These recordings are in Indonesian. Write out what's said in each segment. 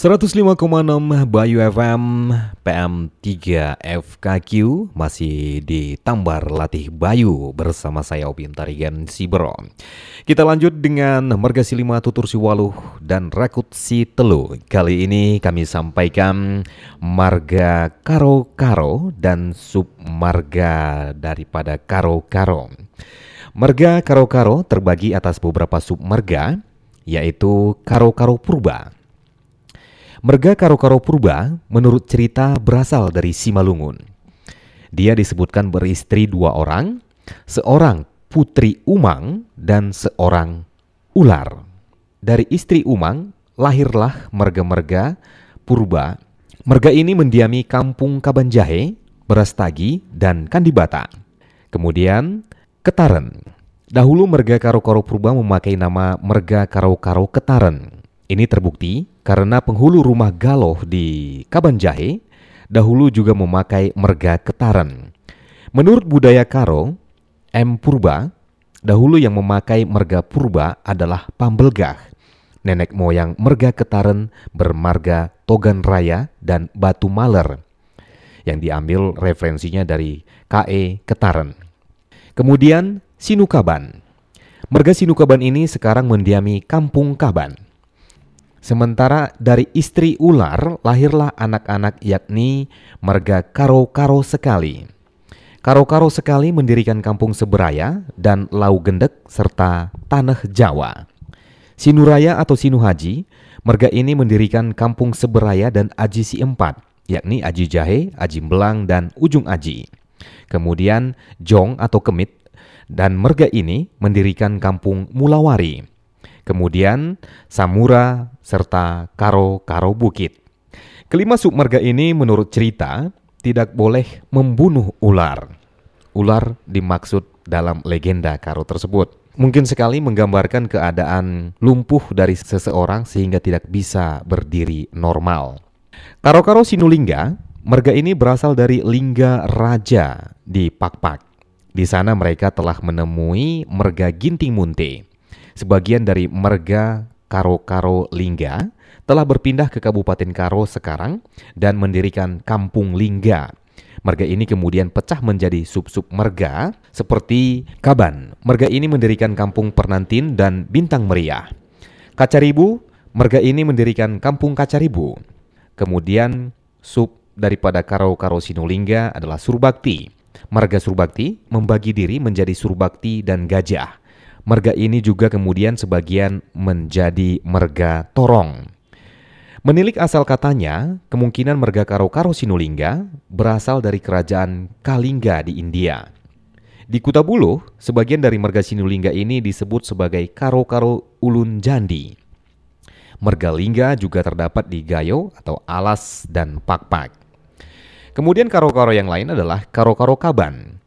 105,6 Bayu FM PM3 FKQ masih di Tambar Latih Bayu bersama saya Opin Tarigan Sibero. Kita lanjut dengan Mergasi 5 Tutur Siwaluh dan Rakut Si Telu. Kali ini kami sampaikan marga Karo Karo dan sub marga daripada Karo Karo. Marga Karo Karo terbagi atas beberapa sub marga yaitu Karo Karo Purba Merga Karo-Karo Purba menurut cerita berasal dari Simalungun. Dia disebutkan beristri dua orang, seorang putri Umang dan seorang ular. Dari istri Umang lahirlah merga-merga Purba. Merga ini mendiami kampung Kabanjahe, Berastagi, dan Kandibata. Kemudian Ketaren. Dahulu merga Karo-Karo Purba memakai nama merga Karo-Karo Ketaren. Ini terbukti karena penghulu rumah Galoh di Kabanjahe dahulu juga memakai merga ketaran. Menurut budaya Karo, M. Purba, dahulu yang memakai merga purba adalah Pambelgah. Nenek moyang merga ketaran bermarga Togan Raya dan Batu Maler yang diambil referensinya dari KE Ketaran. Kemudian Sinukaban. Merga Sinukaban ini sekarang mendiami Kampung Kaban. Sementara dari istri ular lahirlah anak-anak yakni marga Karo-Karo Sekali. Karo-Karo Sekali mendirikan kampung Seberaya dan Lau Gendek serta Tanah Jawa. Sinuraya atau Sinuhaji, marga ini mendirikan kampung Seberaya dan Aji Si Empat, yakni Aji Jahe, Aji Belang, dan Ujung Aji. Kemudian Jong atau Kemit dan merga ini mendirikan kampung Mulawari kemudian Samura, serta Karo-Karo Bukit. Kelima submarga ini menurut cerita tidak boleh membunuh ular. Ular dimaksud dalam legenda Karo tersebut. Mungkin sekali menggambarkan keadaan lumpuh dari seseorang sehingga tidak bisa berdiri normal. Karo-Karo Sinulingga, marga ini berasal dari Lingga Raja di Pakpak. Di sana mereka telah menemui merga Ginting Munte. Sebagian dari merga Karo-Karo Lingga telah berpindah ke Kabupaten Karo sekarang dan mendirikan Kampung Lingga. Marga ini kemudian pecah menjadi sub-sub merga seperti Kaban. Marga ini mendirikan Kampung Pernantin dan Bintang Meriah. Kacaribu, marga ini mendirikan Kampung Kacaribu. Kemudian sub daripada Karo-Karo Sinulingga adalah Surbakti. Marga Surbakti membagi diri menjadi Surbakti dan Gajah. Merga ini juga kemudian sebagian menjadi merga torong. Menilik asal katanya, kemungkinan merga Karo-Karo Sinulingga berasal dari kerajaan Kalingga di India. Di Kutabuluh, sebagian dari merga Sinulingga ini disebut sebagai Karo-Karo Ulun Jandi. Merga Lingga juga terdapat di Gayo atau Alas dan Pakpak. Kemudian karo-karo yang lain adalah karo-karo Kaban.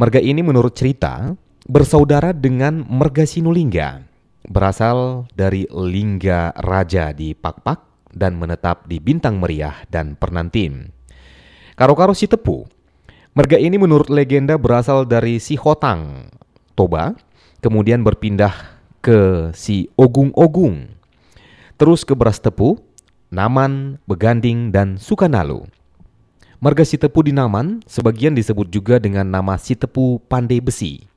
Merga ini menurut cerita bersaudara dengan Merga Sinulingga, berasal dari Lingga Raja di Pakpak dan menetap di Bintang Meriah dan Pernantin. Karo-karo si Tepu, merga ini menurut legenda berasal dari si Hotang, Toba, kemudian berpindah ke si Ogung-Ogung, terus ke Beras Tepu, Naman, Beganding, dan Sukanalu. Marga Sitepu di Naman sebagian disebut juga dengan nama Sitepu Pandai Besi.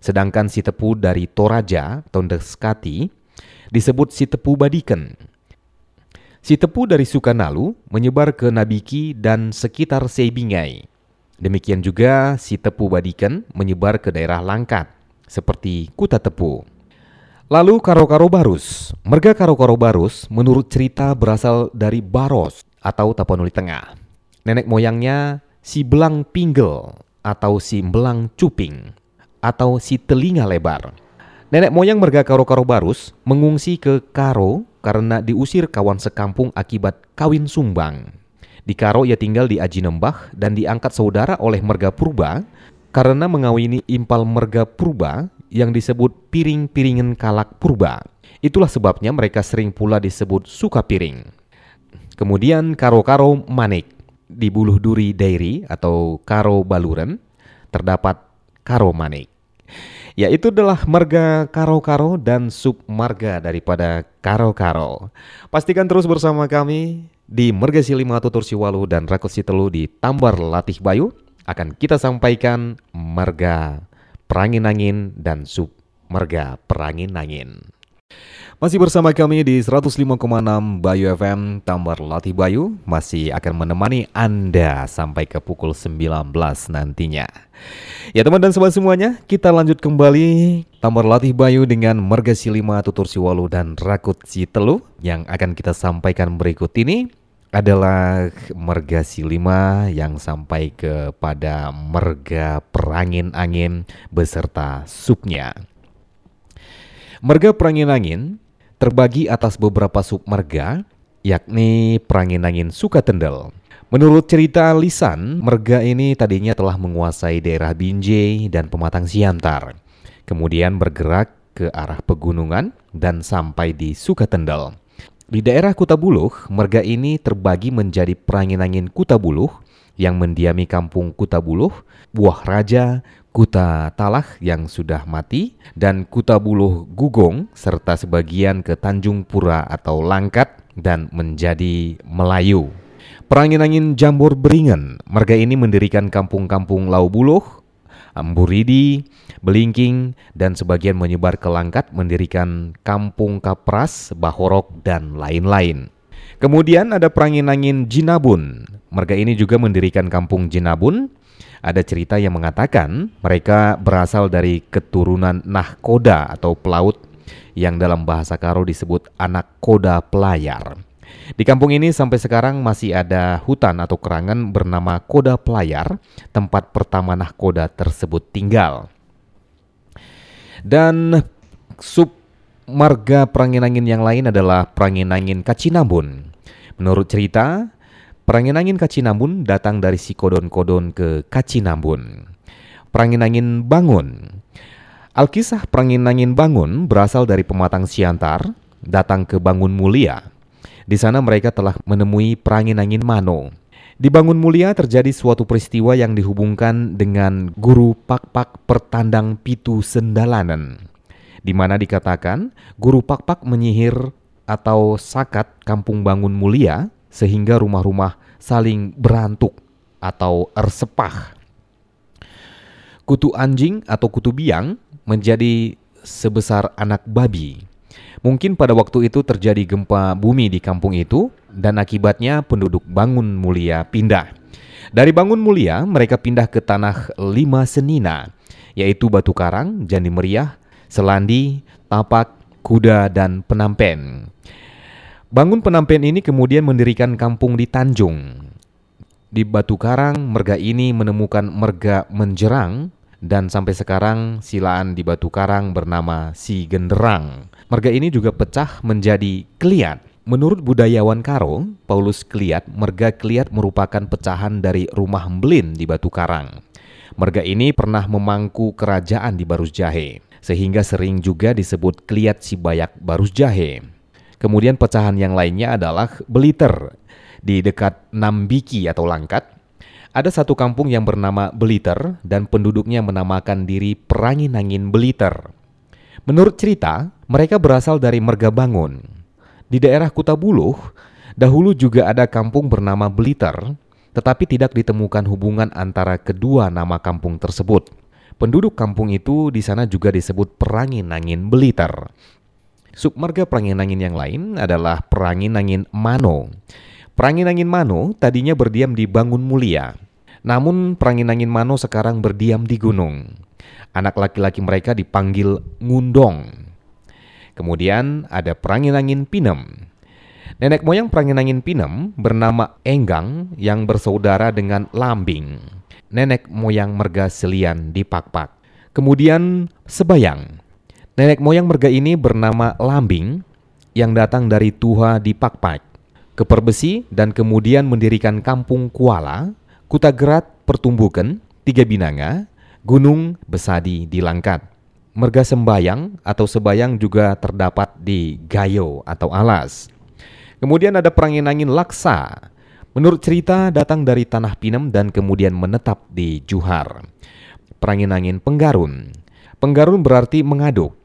Sedangkan si tepu dari Toraja atau Deskati disebut si tepu Badiken. Si tepu dari Sukanalu menyebar ke Nabiki dan sekitar Seibingai. Demikian juga si tepu Badiken menyebar ke daerah Langkat seperti Kuta Tepu. Lalu Karo-Karo Barus. Merga Karo-Karo Barus menurut cerita berasal dari Baros atau Tapanuli Tengah. Nenek moyangnya si Belang Pinggel atau si Belang Cuping atau si telinga lebar. Nenek moyang merga Karo-Karo Barus mengungsi ke Karo karena diusir kawan sekampung akibat kawin sumbang. Di Karo ia tinggal di Aji Nembah dan diangkat saudara oleh merga Purba karena mengawini impal merga Purba yang disebut piring-piringan kalak Purba. Itulah sebabnya mereka sering pula disebut suka piring. Kemudian Karo-Karo Manik di Buluh Duri Dairy atau Karo Baluren terdapat Karo Manik. yaitu adalah marga karo-karo dan sub marga daripada karo-karo. Pastikan terus bersama kami di Merga Silima Tutur Siwalu dan Rakut Sitelu di Tambar Latih Bayu akan kita sampaikan marga perangin angin dan sub marga perangin angin. Masih bersama kami di 105,6 Bayu FM Tambar Latih Bayu. Masih akan menemani Anda sampai ke pukul 19 nantinya. Ya teman dan sobat semuanya Kita lanjut kembali Tambar Latih Bayu dengan Merga Silima Tutur Siwalu dan Rakut Citelu. Yang akan kita sampaikan berikut ini adalah Merga Silima yang sampai kepada Merga Perangin Angin beserta subnya. Merga Perangin Angin terbagi atas beberapa submerga, yakni Perangin Angin Sukatendel. Menurut cerita lisan, merga ini tadinya telah menguasai daerah Binjai dan Pematang Siantar. Kemudian bergerak ke arah pegunungan dan sampai di Sukatendel. Di daerah Kutabuluh, merga ini terbagi menjadi Perangin Angin Kutabuluh yang mendiami kampung Kutabuluh, Buah Raja, Kuta Talah yang sudah mati, dan Kuta Buluh Gugong, serta sebagian ke Tanjung Pura atau Langkat dan menjadi Melayu. Perangin-angin Jambor Beringen, marga ini mendirikan kampung-kampung Lau Buluh, Amburidi, Belingking, dan sebagian menyebar ke Langkat mendirikan kampung Kapras, Bahorok, dan lain-lain. Kemudian ada perangin-angin Jinabun. Marga ini juga mendirikan kampung Jinabun, ada cerita yang mengatakan mereka berasal dari keturunan nahkoda atau pelaut yang dalam bahasa Karo disebut anak koda pelayar. Di kampung ini sampai sekarang masih ada hutan atau kerangan bernama Koda Pelayar, tempat pertama nahkoda tersebut tinggal. Dan sub marga perangin angin yang lain adalah perangin angin Kacinambun. Menurut cerita, Perangin angin Kacinambun datang dari si kodon-kodon ke Kacinambun. Perangin angin bangun. Alkisah perangin angin bangun berasal dari pematang Siantar, datang ke Bangun Mulia. Di sana mereka telah menemui perangin angin Mano. Di Bangun Mulia terjadi suatu peristiwa yang dihubungkan dengan guru pak-pak pertandang pitu sendalanan, di mana dikatakan guru pak-pak menyihir atau sakat kampung Bangun Mulia sehingga rumah-rumah saling berantuk atau ersepah. Kutu anjing atau kutu biang menjadi sebesar anak babi. Mungkin pada waktu itu terjadi gempa bumi di kampung itu dan akibatnya penduduk Bangun Mulia pindah. Dari Bangun Mulia mereka pindah ke tanah lima senina, yaitu Batu Karang, Jandi Meriah, Selandi, Tapak, Kuda, dan Penampen. Bangun penampian ini kemudian mendirikan kampung di Tanjung. Di Batu Karang, merga ini menemukan merga menjerang dan sampai sekarang silaan di Batu Karang bernama Si Genderang. Merga ini juga pecah menjadi Kliat. Menurut budayawan Karo, Paulus Kliat, merga Kliat merupakan pecahan dari rumah Mblin di Batu Karang. Merga ini pernah memangku kerajaan di Barus Jahe, sehingga sering juga disebut Kliat Sibayak Barus Jahe. Kemudian pecahan yang lainnya adalah Beliter di dekat Nambiki atau Langkat. Ada satu kampung yang bernama Beliter dan penduduknya menamakan diri Perangin Angin Beliter. Menurut cerita, mereka berasal dari Mergabangun. Di daerah Kutabuluh, dahulu juga ada kampung bernama Beliter, tetapi tidak ditemukan hubungan antara kedua nama kampung tersebut. Penduduk kampung itu di sana juga disebut Perangin Angin Beliter. Submarga perangin angin yang lain adalah perangin angin Mano. Perangin angin Mano tadinya berdiam di Bangun Mulia. Namun perangin angin Mano sekarang berdiam di gunung. Anak laki-laki mereka dipanggil Ngundong. Kemudian ada perangin angin Pinem. Nenek moyang perangin angin Pinem bernama Enggang yang bersaudara dengan Lambing. Nenek moyang merga selian di Pakpak. Kemudian Sebayang Nenek moyang merga ini bernama Lambing yang datang dari Tuha di Pakpak, ke Perbesi dan kemudian mendirikan kampung Kuala, Kutagerat Pertumbukan, Tiga Binanga, Gunung Besadi di Langkat. Merga Sembayang atau Sebayang juga terdapat di Gayo atau Alas. Kemudian ada perangin angin Laksa. Menurut cerita datang dari Tanah Pinem dan kemudian menetap di Juhar. Perangin angin Penggarun Penggarun berarti mengaduk.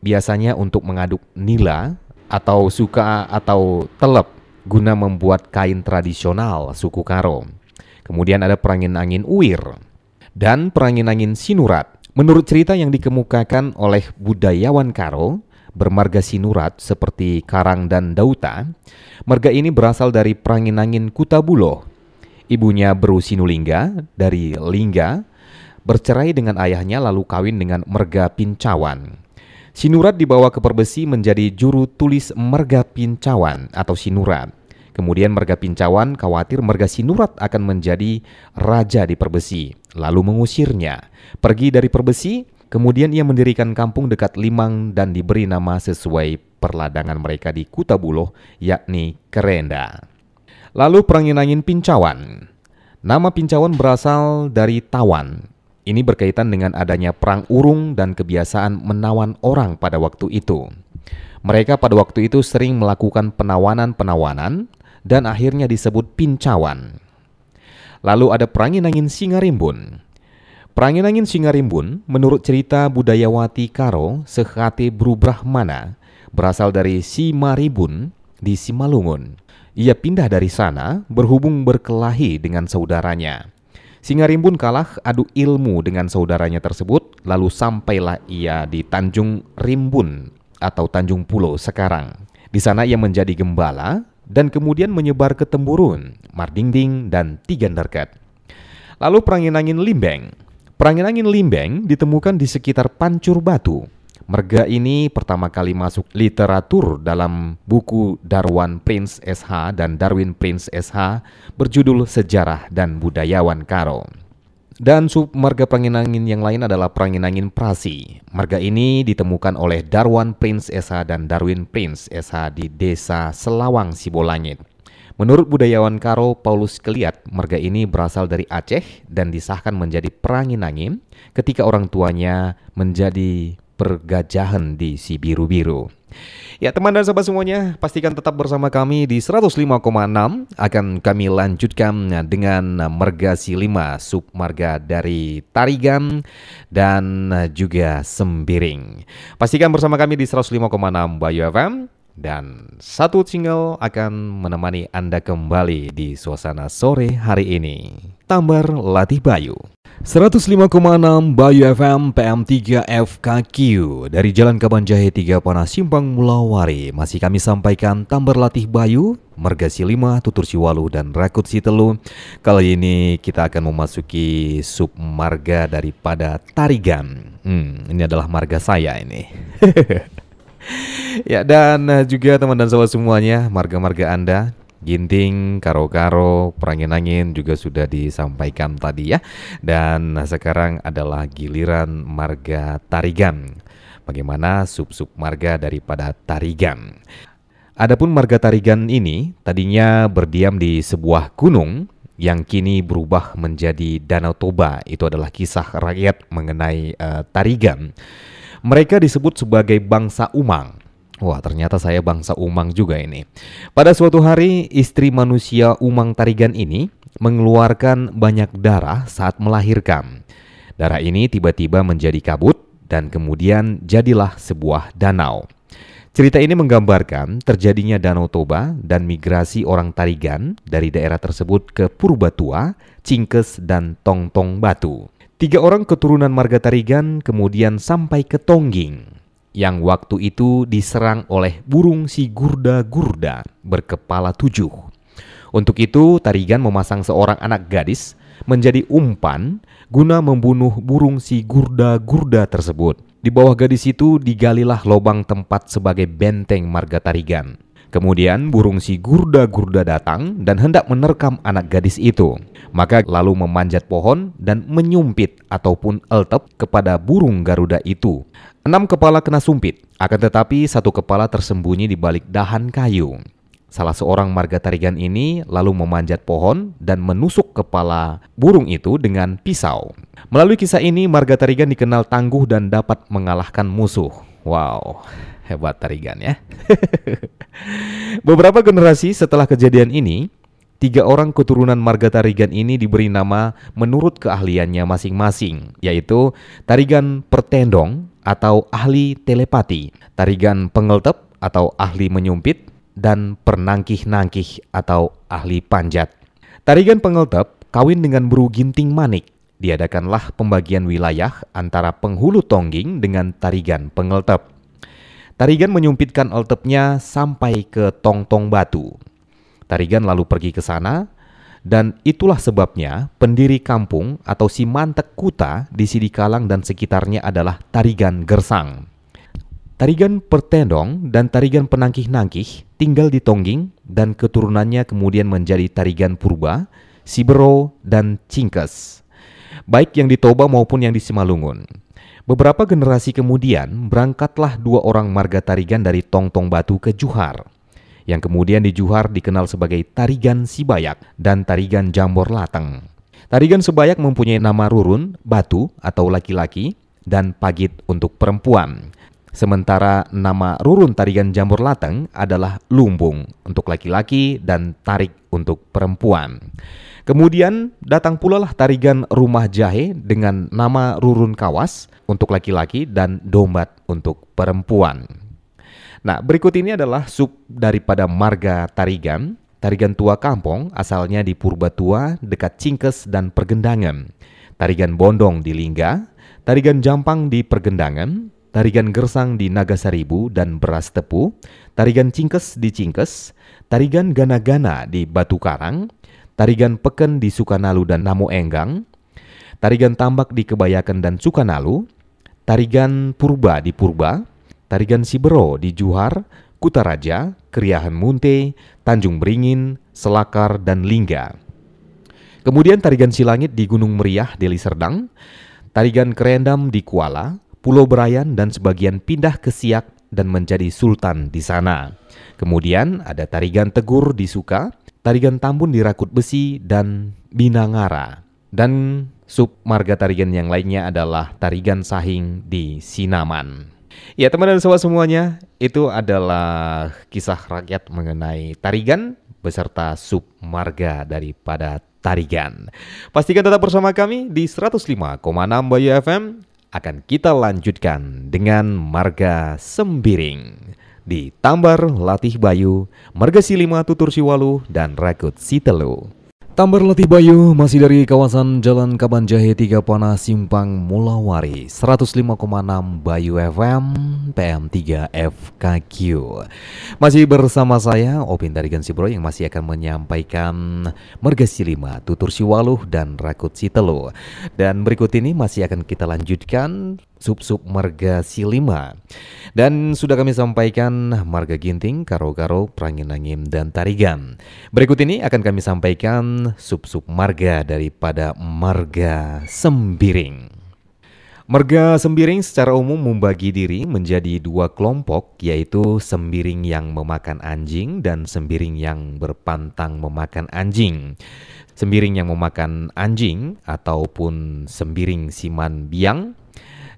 Biasanya untuk mengaduk nila atau suka atau telep guna membuat kain tradisional suku Karo. Kemudian ada perangin angin uir dan perangin angin sinurat. Menurut cerita yang dikemukakan oleh budayawan Karo, bermarga sinurat seperti Karang dan Dauta, marga ini berasal dari perangin angin Kutabulo. Ibunya Beru Sinulingga dari Lingga bercerai dengan ayahnya lalu kawin dengan merga Pincawan. Sinurat dibawa ke Perbesi menjadi juru tulis merga Pincawan atau Sinurat. Kemudian Merga Pincawan khawatir Merga Sinurat akan menjadi raja di Perbesi, lalu mengusirnya. Pergi dari Perbesi, kemudian ia mendirikan kampung dekat Limang dan diberi nama sesuai perladangan mereka di Kutabuloh, yakni Kerenda. Lalu perangin angin Pincawan. Nama Pincawan berasal dari tawan. Ini berkaitan dengan adanya perang urung dan kebiasaan menawan orang pada waktu itu. Mereka pada waktu itu sering melakukan penawanan-penawanan dan akhirnya disebut pincawan. Lalu ada perangin angin Singarimbun. Perangin angin Singarimbun menurut cerita budayawati Karo Sehate Brubrahmana berasal dari Simaribun di Simalungun. Ia pindah dari sana berhubung berkelahi dengan saudaranya. Singarimbun kalah adu ilmu dengan saudaranya tersebut lalu sampailah ia di Tanjung Rimbun atau Tanjung Pulau sekarang. Di sana ia menjadi gembala dan kemudian menyebar ke Temburun, Mardingding, dan Tigandarkat. Lalu perangin angin Limbeng. Perangin angin Limbeng ditemukan di sekitar Pancur Batu. Merga ini pertama kali masuk literatur dalam buku Darwan Prince SH dan Darwin Prince SH berjudul Sejarah dan Budayawan Karo. Dan sub marga perangin angin yang lain adalah perangin angin Prasi. Marga ini ditemukan oleh Darwan Prince SH dan Darwin Prince SH di desa Selawang Sibolangit. Menurut budayawan Karo Paulus Keliat, marga ini berasal dari Aceh dan disahkan menjadi perangin angin ketika orang tuanya menjadi pergajahan di Sibiru-Biru. Ya teman dan sahabat semuanya, pastikan tetap bersama kami di 105,6 akan kami lanjutkan dengan Mergasi 5 submarga dari Tarigan dan juga Sembiring. Pastikan bersama kami di 105,6 Bayu FM dan satu single akan menemani Anda kembali di suasana sore hari ini. Tambar Latih Bayu. 105,6 Bayu FM PM3 FKQ dari Jalan Kabanjahe 3 Panas Simpang Mulawari masih kami sampaikan Tambar Latih Bayu, Mergasi 5, Tutur Siwalu dan Rakut Sitelu. Kali ini kita akan memasuki sub marga daripada Tarigan. Hmm, ini adalah marga saya ini. ya dan juga teman dan sahabat semuanya, marga-marga Anda Ginting, Karo-Karo, Perangin Angin juga sudah disampaikan tadi ya. Dan sekarang adalah giliran marga Tarigan. Bagaimana sub-sub marga daripada Tarigan? Adapun marga Tarigan ini tadinya berdiam di sebuah gunung yang kini berubah menjadi Danau Toba. Itu adalah kisah rakyat mengenai uh, Tarigan. Mereka disebut sebagai bangsa Umang Wah, ternyata saya bangsa Umang juga ini. Pada suatu hari, istri manusia Umang Tarigan ini mengeluarkan banyak darah saat melahirkan. Darah ini tiba-tiba menjadi kabut dan kemudian jadilah sebuah danau. Cerita ini menggambarkan terjadinya Danau Toba dan migrasi orang Tarigan dari daerah tersebut ke Purbatua, Cingkes, dan Tongtong Batu. Tiga orang keturunan marga Tarigan kemudian sampai ke Tongging, yang waktu itu diserang oleh burung si gurda-gurda berkepala tujuh. Untuk itu, Tarigan memasang seorang anak gadis menjadi umpan guna membunuh burung si gurda-gurda tersebut. Di bawah gadis itu digalilah lubang tempat sebagai benteng marga Tarigan. Kemudian burung si gurda-gurda datang dan hendak menerkam anak gadis itu. Maka lalu memanjat pohon dan menyumpit ataupun eltep kepada burung Garuda itu. Enam kepala kena sumpit, akan tetapi satu kepala tersembunyi di balik dahan kayu. Salah seorang marga tarigan ini lalu memanjat pohon dan menusuk kepala burung itu dengan pisau. Melalui kisah ini, marga tarigan dikenal tangguh dan dapat mengalahkan musuh. Wow, hebat tarigan ya. Beberapa generasi setelah kejadian ini, Tiga orang keturunan marga Tarigan ini diberi nama menurut keahliannya masing-masing, yaitu Tarigan Pertendong atau ahli telepati, Tarigan Pengeltep atau ahli menyumpit, dan Pernangkih-nangkih atau ahli panjat. Tarigan Pengeltep kawin dengan Bru Ginting Manik. Diadakanlah pembagian wilayah antara penghulu Tongging dengan Tarigan Pengeltep. Tarigan menyumpitkan eltepnya sampai ke Tong-Tong Batu. Tarigan lalu pergi ke sana, dan itulah sebabnya pendiri kampung atau si Mantek Kuta di Sidikalang dan sekitarnya adalah Tarigan Gersang. Tarigan Pertendong dan Tarigan Penangkih-Nangkih tinggal di Tongging dan keturunannya kemudian menjadi Tarigan Purba, Sibero, dan Cingkes. Baik yang di Toba maupun yang di Simalungun. Beberapa generasi kemudian berangkatlah dua orang marga Tarigan dari Tong Tong Batu ke Juhar yang kemudian di Juhar dikenal sebagai Tarigan Sibayak dan Tarigan Jambor Lateng. Tarigan Sibayak mempunyai nama Rurun, Batu atau laki-laki, dan Pagit untuk perempuan. Sementara nama Rurun Tarigan Jambor Lateng adalah Lumbung untuk laki-laki dan Tarik untuk perempuan. Kemudian datang pula lah tarigan rumah jahe dengan nama Rurun Kawas untuk laki-laki dan Dombat untuk perempuan. Nah, berikut ini adalah sub daripada marga Tarigan. Tarigan Tua Kampung asalnya di Purba Tua dekat Cingkes dan Pergendangan. Tarigan Bondong di Lingga, Tarigan Jampang di Pergendangan, Tarigan Gersang di Nagasaribu dan Beras Tepu, Tarigan Cingkes di Cingkes, Tarigan Gana-Gana di Batu Karang, Tarigan Peken di Sukanalu dan Namo Enggang, Tarigan Tambak di Kebayakan dan Sukanalu, Tarigan Purba di Purba, Tarigan Sibero di Juhar, Kutaraja, Kriahan Munte, Tanjung Beringin, Selakar, dan Lingga. Kemudian Tarigan Silangit di Gunung Meriah, Deli Serdang, Tarigan Kerendam di Kuala, Pulau Berayan, dan sebagian pindah ke Siak dan menjadi sultan di sana. Kemudian ada Tarigan Tegur di Suka, Tarigan Tambun di Rakut Besi, dan Binangara. Dan sub marga Tarigan yang lainnya adalah Tarigan Sahing di Sinaman. Ya teman dan sobat semuanya, itu adalah kisah rakyat mengenai Tarigan beserta sub marga daripada Tarigan. Pastikan tetap bersama kami di 105,6 Bayu FM akan kita lanjutkan dengan marga Sembiring di Tambar Latih Bayu, Marga Silima Tutur Siwalu, dan Rakut Sitelu. Tambar Letih Bayu masih dari kawasan Jalan Kaban Jahe 3 Panah Simpang Mulawari 105,6 Bayu FM PM3 FKQ Masih bersama saya Opin dari Gansibro yang masih akan menyampaikan Mergasi 5 Tutur Siwaluh dan Rakut Sitelu Dan berikut ini masih akan kita lanjutkan sub-sub marga silima. Dan sudah kami sampaikan marga ginting, karo-karo, prangin-angin, dan tarigan. Berikut ini akan kami sampaikan sub-sub marga daripada marga sembiring. Marga sembiring secara umum membagi diri menjadi dua kelompok yaitu sembiring yang memakan anjing dan sembiring yang berpantang memakan anjing. Sembiring yang memakan anjing ataupun sembiring siman biang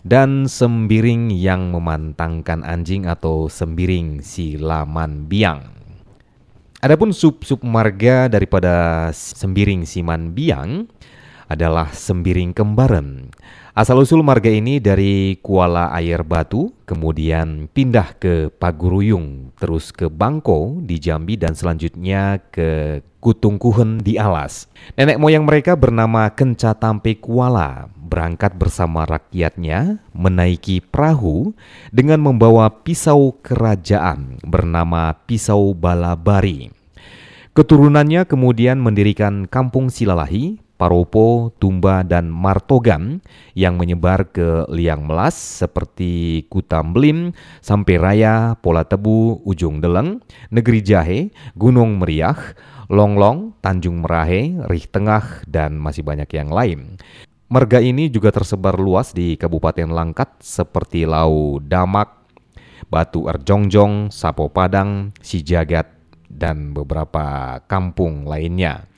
dan sembiring yang memantangkan anjing atau sembiring si laman biang. Adapun sub-sub marga daripada sembiring siman biang adalah sembiring kembaran. Asal-usul marga ini dari Kuala Air Batu, kemudian pindah ke Paguruyung, terus ke Bangko di Jambi dan selanjutnya ke Kutungkuhen di Alas. Nenek moyang mereka bernama Kenca Tampe Kuala, berangkat bersama rakyatnya menaiki perahu dengan membawa pisau kerajaan bernama Pisau Balabari. Keturunannya kemudian mendirikan kampung Silalahi, Paropo, Tumba, dan Martogan yang menyebar ke liang melas seperti Kutamblim, Sampai Raya, Pola Tebu, Ujung Deleng, Negeri Jahe, Gunung Meriah, Longlong, Tanjung Merahe, Rih Tengah, dan masih banyak yang lain. Marga ini juga tersebar luas di Kabupaten Langkat seperti Lau Damak, Batu Erjongjong, Sapo Padang, Sijagat, dan beberapa kampung lainnya.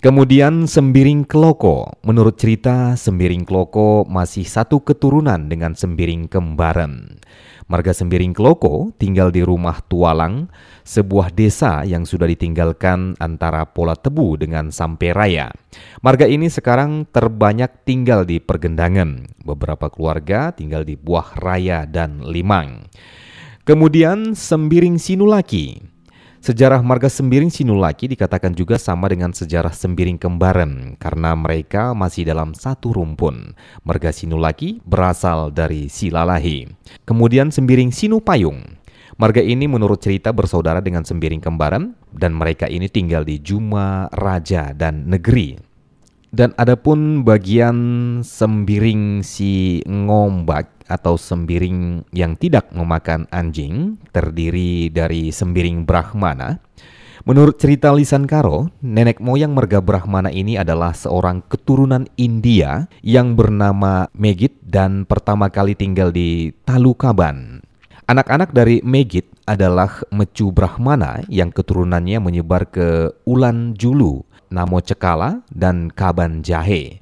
Kemudian Sembiring Keloko. Menurut cerita, Sembiring Keloko masih satu keturunan dengan Sembiring Kembaran. Marga Sembiring Keloko tinggal di rumah Tualang, sebuah desa yang sudah ditinggalkan antara Pola Tebu dengan Sampai Raya. Marga ini sekarang terbanyak tinggal di Pergendangan. Beberapa keluarga tinggal di Buah Raya dan Limang. Kemudian Sembiring Sinulaki. Sejarah marga Sembiring Sinulaki dikatakan juga sama dengan sejarah Sembiring Kembaran karena mereka masih dalam satu rumpun. Marga Sinulaki berasal dari Silalahi. Kemudian Sembiring Sinupayung. Marga ini menurut cerita bersaudara dengan Sembiring Kembaran dan mereka ini tinggal di Juma, Raja, dan Negeri. Dan adapun bagian Sembiring si Ngombak atau sembiring yang tidak memakan anjing terdiri dari sembiring Brahmana. Menurut cerita lisan Karo, nenek moyang merga Brahmana ini adalah seorang keturunan India yang bernama Megit dan pertama kali tinggal di Talukaban. Anak-anak dari Megit adalah Mecu Brahmana yang keturunannya menyebar ke Ulan Julu, Namo Cekala, dan Kaban Jahe.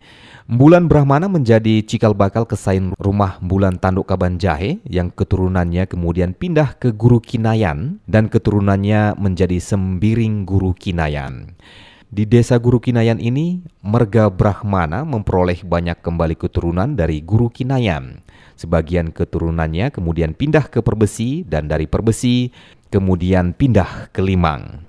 Bulan Brahmana menjadi cikal bakal kesain rumah Bulan Tanduk Kaban Jahe yang keturunannya kemudian pindah ke Guru Kinayan dan keturunannya menjadi Sembiring Guru Kinayan. Di desa Guru Kinayan ini, Merga Brahmana memperoleh banyak kembali keturunan dari Guru Kinayan. Sebagian keturunannya kemudian pindah ke Perbesi dan dari Perbesi kemudian pindah ke Limang.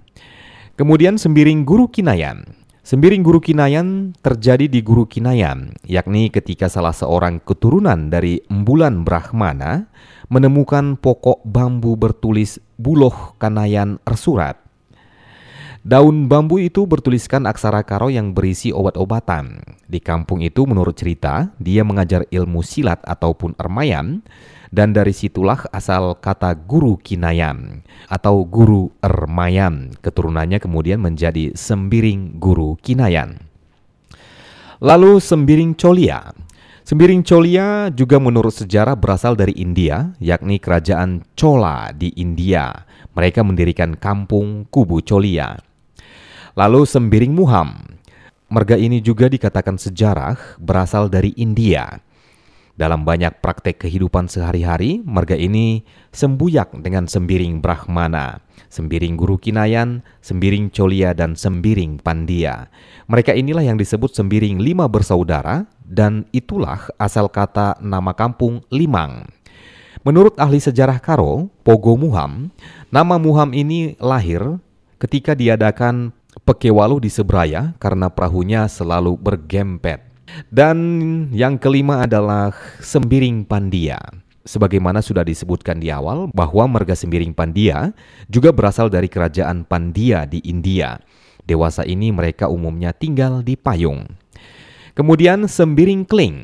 Kemudian Sembiring Guru Kinayan Sembiring guru kinayan terjadi di guru kinayan, yakni ketika salah seorang keturunan dari embulan Brahmana menemukan pokok bambu bertulis buloh kanayan ersurat. Daun bambu itu bertuliskan aksara karo yang berisi obat-obatan. Di kampung itu menurut cerita, dia mengajar ilmu silat ataupun ermayan, dan dari situlah asal kata guru kinayan atau guru ermayan. Keturunannya kemudian menjadi sembiring guru kinayan. Lalu sembiring colia. Sembiring colia juga menurut sejarah berasal dari India, yakni kerajaan Chola di India. Mereka mendirikan kampung Kubu Colia. Lalu sembiring muham. Marga ini juga dikatakan sejarah berasal dari India dalam banyak praktek kehidupan sehari-hari, marga ini sembuyak dengan sembiring Brahmana, sembiring Guru Kinayan, sembiring Colia, dan sembiring Pandia. Mereka inilah yang disebut sembiring lima bersaudara, dan itulah asal kata nama kampung Limang. Menurut ahli sejarah Karo, Pogo Muham, nama Muham ini lahir ketika diadakan Pekewalu di Sebraya karena perahunya selalu bergempet. Dan yang kelima adalah Sembiring Pandia. Sebagaimana sudah disebutkan di awal bahwa marga Sembiring Pandia juga berasal dari kerajaan Pandia di India. Dewasa ini mereka umumnya tinggal di payung. Kemudian Sembiring Kling.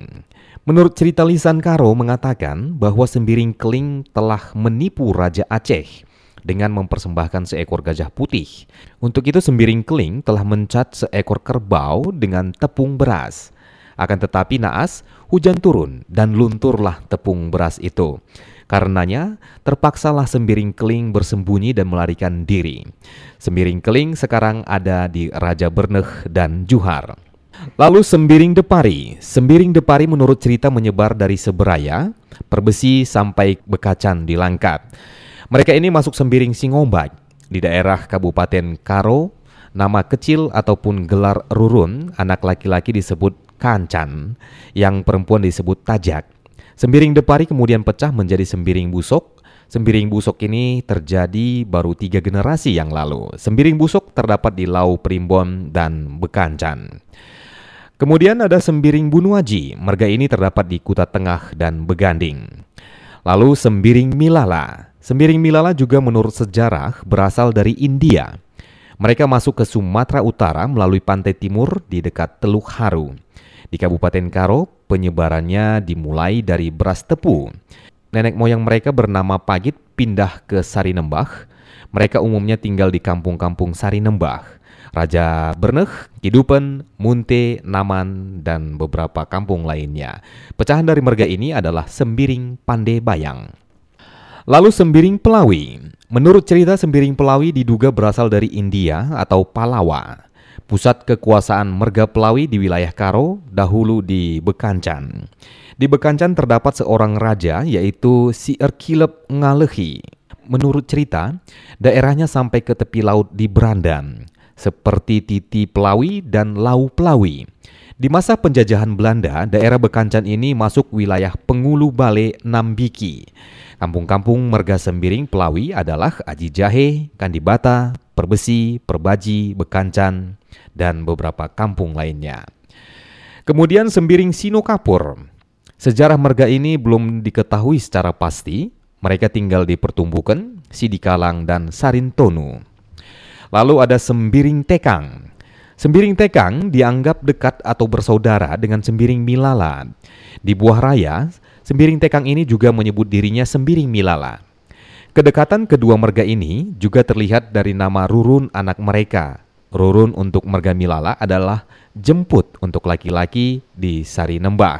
Menurut cerita lisan Karo mengatakan bahwa Sembiring Kling telah menipu Raja Aceh dengan mempersembahkan seekor gajah putih. Untuk itu Sembiring Kling telah mencat seekor kerbau dengan tepung beras. Akan tetapi naas, hujan turun dan lunturlah tepung beras itu. Karenanya, terpaksalah sembiring keling bersembunyi dan melarikan diri. Sembiring keling sekarang ada di Raja Berneh dan Juhar. Lalu sembiring depari. Sembiring depari menurut cerita menyebar dari Seberaya, Perbesi sampai Bekacan di Langkat. Mereka ini masuk sembiring Singombak di daerah Kabupaten Karo. Nama kecil ataupun gelar Rurun, anak laki-laki disebut kancan, yang perempuan disebut tajak. Sembiring Depari kemudian pecah menjadi sembiring busok. Sembiring busok ini terjadi baru tiga generasi yang lalu. Sembiring busok terdapat di Lau Primbon dan Bekancan. Kemudian ada sembiring Bunuaji. Marga ini terdapat di Kuta Tengah dan Beganding. Lalu sembiring Milala. Sembiring Milala juga menurut sejarah berasal dari India. Mereka masuk ke Sumatera Utara melalui pantai timur di dekat Teluk Haru. Di Kabupaten Karo, penyebarannya dimulai dari beras tepu. Nenek moyang mereka bernama Pagit pindah ke Sarinembah. Mereka umumnya tinggal di kampung-kampung Sarinembah. Raja Berneh, Kidupen, Munte, Naman, dan beberapa kampung lainnya. Pecahan dari merga ini adalah Sembiring Pande Bayang. Lalu Sembiring Pelawi. Menurut cerita Sembiring Pelawi diduga berasal dari India atau Palawa. Pusat kekuasaan Merga Pelawi di wilayah Karo dahulu di Bekancan. Di Bekancan terdapat seorang raja yaitu Si Erkilep Ngalehi. Menurut cerita, daerahnya sampai ke tepi laut di Brandan, seperti Titi Pelawi dan Lau Pelawi. Di masa penjajahan Belanda, daerah Bekancan ini masuk wilayah Pengulu Bale Nambiki. Kampung-kampung Merga Sembiring Pelawi adalah Aji Jahe, Kandibata, Perbesi, Perbaji, Bekancan, dan beberapa kampung lainnya. Kemudian Sembiring Sinokapur. Sejarah merga ini belum diketahui secara pasti. Mereka tinggal di Pertumbukan, Sidikalang, dan Sarintonu. Lalu ada Sembiring Tekang. Sembiring Tekang dianggap dekat atau bersaudara dengan Sembiring Milala. Di Buah Raya, Sembiring Tekang ini juga menyebut dirinya Sembiring Milala. Kedekatan kedua merga ini juga terlihat dari nama Rurun anak mereka. Rurun untuk merga Milala adalah jemput untuk laki-laki di Sari Nembah,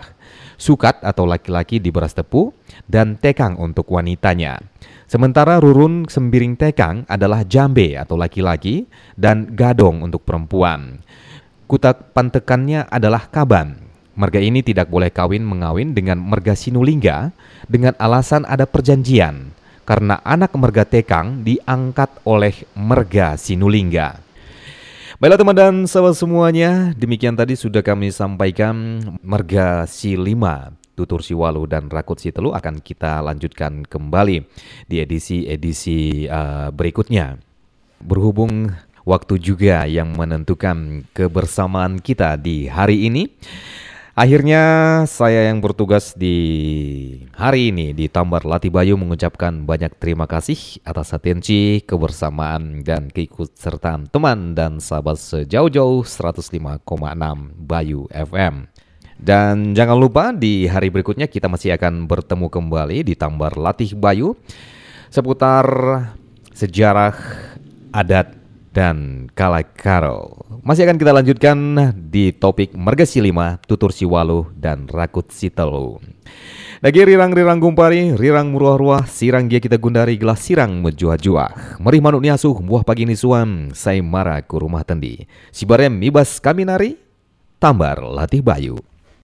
sukat atau laki-laki di beras tepu, dan tekang untuk wanitanya. Sementara rurun sembiring tekang adalah jambe atau laki-laki dan gadong untuk perempuan. Kutak pantekannya adalah kaban Marga ini tidak boleh kawin mengawin dengan merga Sinulingga dengan alasan ada perjanjian karena anak merga Tekang diangkat oleh merga Sinulingga. Baiklah teman dan sahabat semuanya, demikian tadi sudah kami sampaikan merga Si5 Tutur Siwalu dan Rakut Sitelu akan kita lanjutkan kembali di edisi-edisi uh, berikutnya. Berhubung waktu juga yang menentukan kebersamaan kita di hari ini. Akhirnya saya yang bertugas di hari ini di Tambar Latibayu mengucapkan banyak terima kasih atas atensi, kebersamaan dan keikutsertaan teman dan sahabat sejauh-jauh 105,6 Bayu FM. Dan jangan lupa di hari berikutnya kita masih akan bertemu kembali di Tambar Latih Bayu seputar sejarah adat dan Kalakaro. Masih akan kita lanjutkan di topik Mergasi 5, Tutur Siwalu, dan Rakut Sitelu. Lagi rirang-rirang gumpari, rirang muruah-ruah, sirang dia kita gundari, gelas sirang menjuah-juah. Merih manuk niasuh, buah pagi nisuan, saya marah ke rumah tendi. Si barem mibas kami nari, tambar latih bayu.